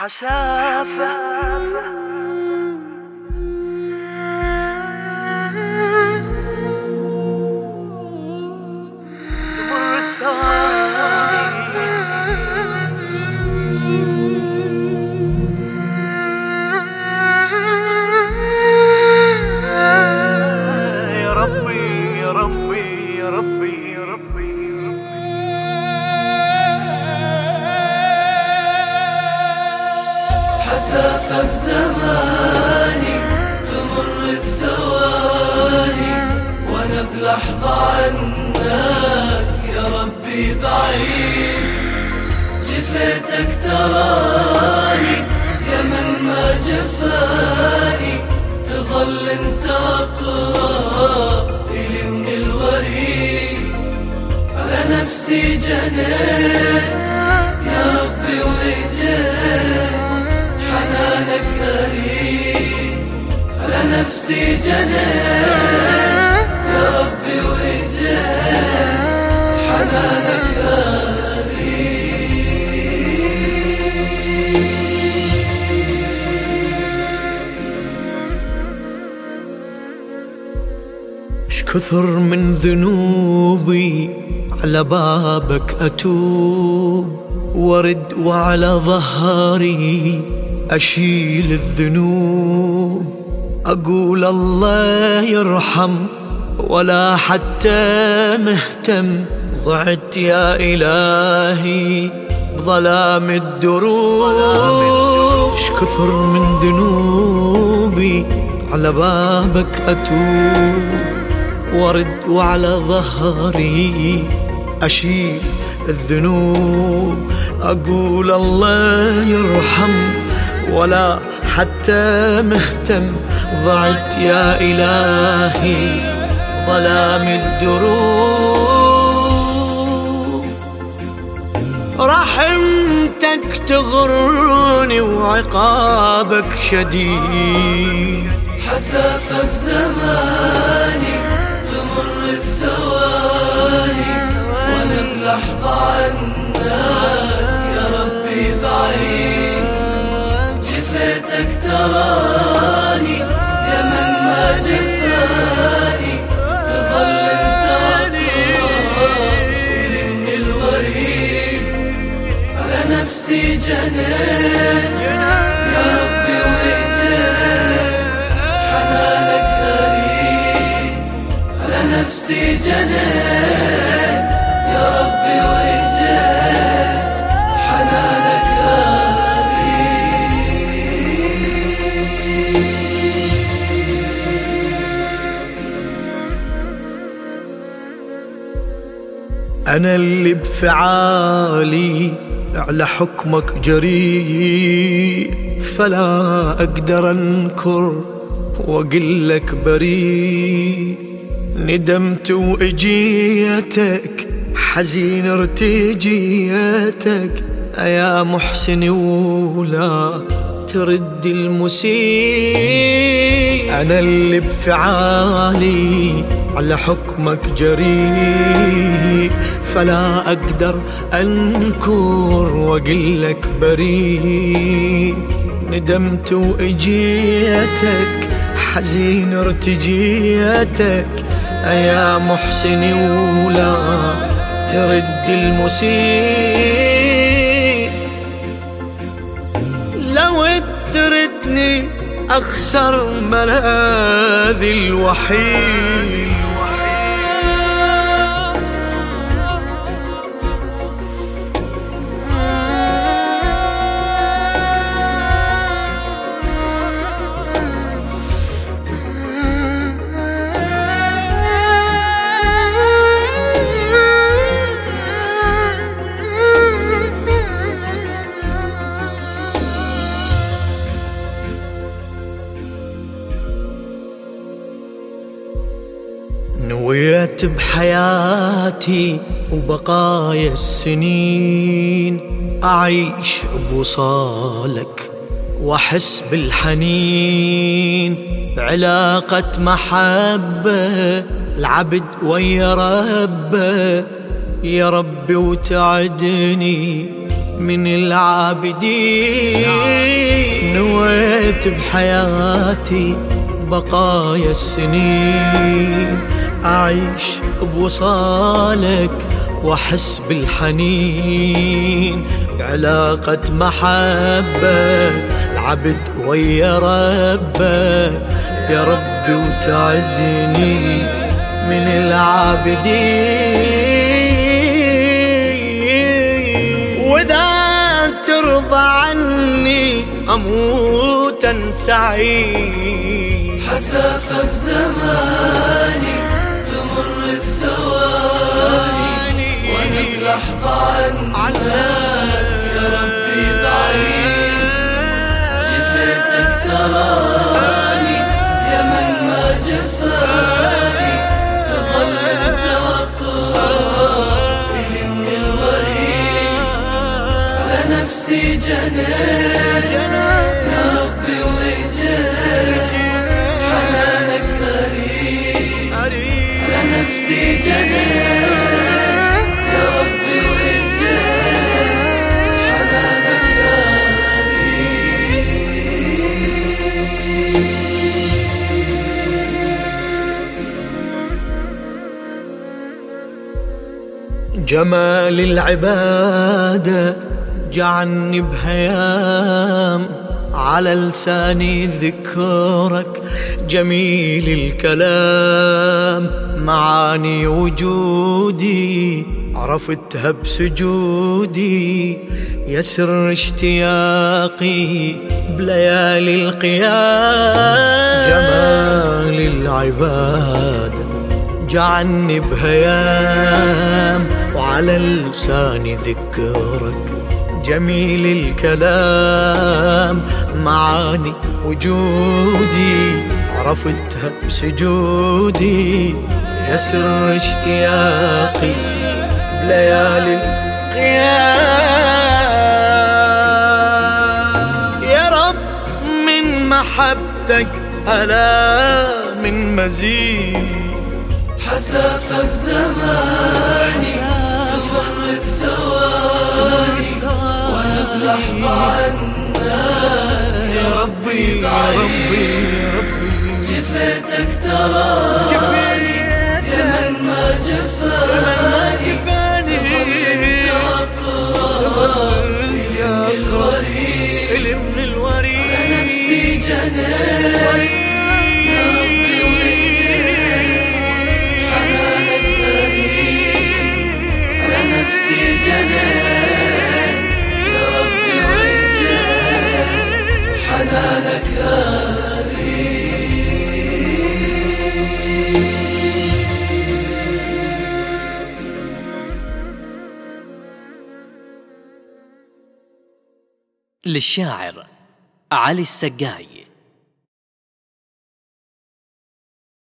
حشافة حسافة بزماني تمر الثواني وأنا بلحظة عنك يا ربي بعيد. جفيتك تراني يا من ما جفاني تظل أنت اقرب إلي من الوريد. على نفسي جنيت نفسي جنيت يا ربي وجيت حنانك كثر من ذنوبي على بابك أتوب ورد وعلى ظهري أشيل الذنوب. أقول الله يرحم ولا حتى مهتم. ضعت يا إلهي ظلام الدروب. كثر من ذنوبي على بابك أتوب. ورد وعلى ظهري أشيل الذنوب. أقول الله يرحم ولا حتى مهتم. ضعت يا إلهي ظلام الدروب. رحمتك تغرني وعقابك شديد. حسافة بزماني تمر الثواني وأنا بلحظة عنك. يا ربي بعيد. جفيتك تراني نفسي يا ربي وجيت حنانك غريب على نفسي أنا اللي بفعالي على حكمك جريء. فلا أقدر أنكر وأقول لك بريء. ندمت وإجيتك حزين ارتجيتك. يا محسن ولا ترد المسيء. أنا اللي بفعالي على حكمك جريء فلا أقدر أنكر وأقول لك بريء. ندمت وإجيتك حزين ارتجيتك. يا محسن ولا ترد المسيء. لو تردني أخسر ملاذي الوحيد. نويت بحياتي وبقايا السنين. أعيش بوصالك وأحس بالحنين. علاقة محبة العبد ويا ربه يا ربي وتعدني من العابدين. نويت بحياتي بقايا السنين أعيش بوصالك وأحس بالحنين. علاقة محبة العبد ويا ربة. يا ربي وتعدني من العابدين. وإذا ترضى عني أموت سعيد. حسافة بزماني تمر الثواني وأنا بلحظة عنك يا ربي بعيد جفيتك تراني. يا من ما جفاني تظل انت اقرب من الوريد على نفسي جنيت. نفسي جنيت يا ربي حنانك جمال العبادة جعلني بهيام. على لساني ذكرك جميل الكلام. معاني وجودي عرفتها بسجودي. يسر اشتياقي بليالي القيام. جمال العباده جعلني بهيام. وعلى لساني ذكرك جميل الكلام. معاني وجودي عرفتها بسجودي. يسر اشتياقي بليالي القيام. يا رب من محبتك ألا من مزيد. حسافة بزماني تفر الثواني وأنا بلحظة عنك يا ربي بعيد جفيتك تراني. للشاعر علي السقاي.